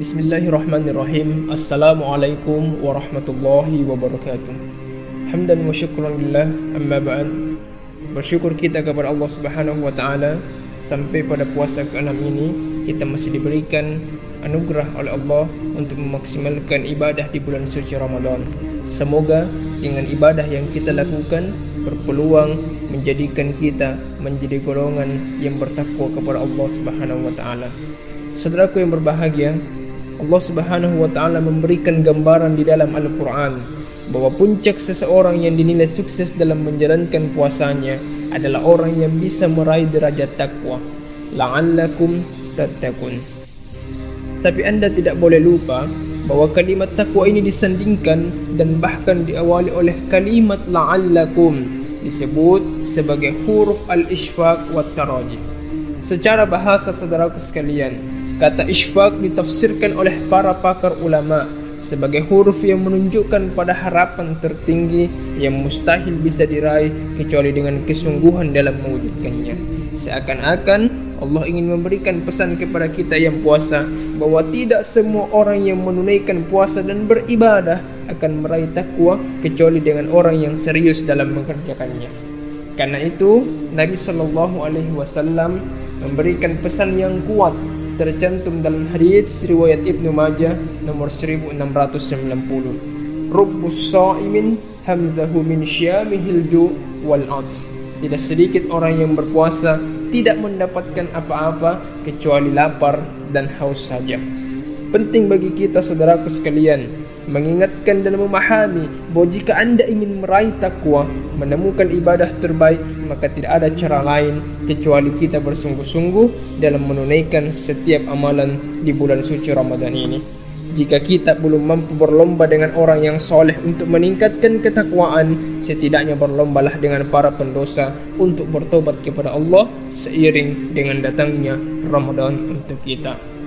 Bismillahirrahmanirrahim. Assalamualaikum warahmatullahi wabarakatuh. Hamdan wa syukran lillah amma ba'd. Bersyukur kita kepada Allah Subhanahu wa taala sampai pada puasa ke-6 ini kita masih diberikan anugerah oleh Allah untuk memaksimalkan ibadah di bulan suci Ramadan. Semoga dengan ibadah yang kita lakukan berpeluang menjadikan kita menjadi golongan yang bertakwa kepada Allah Subhanahu wa taala. Saudaraku yang berbahagia, Allah Subhanahu wa taala memberikan gambaran di dalam Al-Qur'an bahwa puncak seseorang yang dinilai sukses dalam menjalankan puasanya adalah orang yang bisa meraih derajat takwa. La'allakum tattaqun. Tapi anda tidak boleh lupa bahwa kalimat takwa ini disandingkan dan bahkan diawali oleh kalimat la'allakum disebut sebagai huruf al-ishfaq wa taraji. Secara bahasa saudaraku sekalian, Kata isfaq ditafsirkan oleh para pakar ulama sebagai huruf yang menunjukkan pada harapan tertinggi yang mustahil bisa diraih kecuali dengan kesungguhan dalam mewujudkannya. Seakan-akan Allah ingin memberikan pesan kepada kita yang puasa bahwa tidak semua orang yang menunaikan puasa dan beribadah akan meraih takwa kecuali dengan orang yang serius dalam mengerjakannya. Karena itu, Nabi sallallahu alaihi wasallam memberikan pesan yang kuat tercantum dalam hadis riwayat Ibnu Majah nomor 1690. Rubbus sa'imin hamzahu min syamihil ju wal ads. Tidak sedikit orang yang berpuasa tidak mendapatkan apa-apa kecuali lapar dan haus saja. Penting bagi kita saudaraku sekalian mengingatkan dan memahami bahawa jika anda ingin meraih takwa, menemukan ibadah terbaik, maka tidak ada cara lain kecuali kita bersungguh-sungguh dalam menunaikan setiap amalan di bulan suci Ramadan ini. Jika kita belum mampu berlomba dengan orang yang soleh untuk meningkatkan ketakwaan, setidaknya berlombalah dengan para pendosa untuk bertobat kepada Allah seiring dengan datangnya Ramadan untuk kita.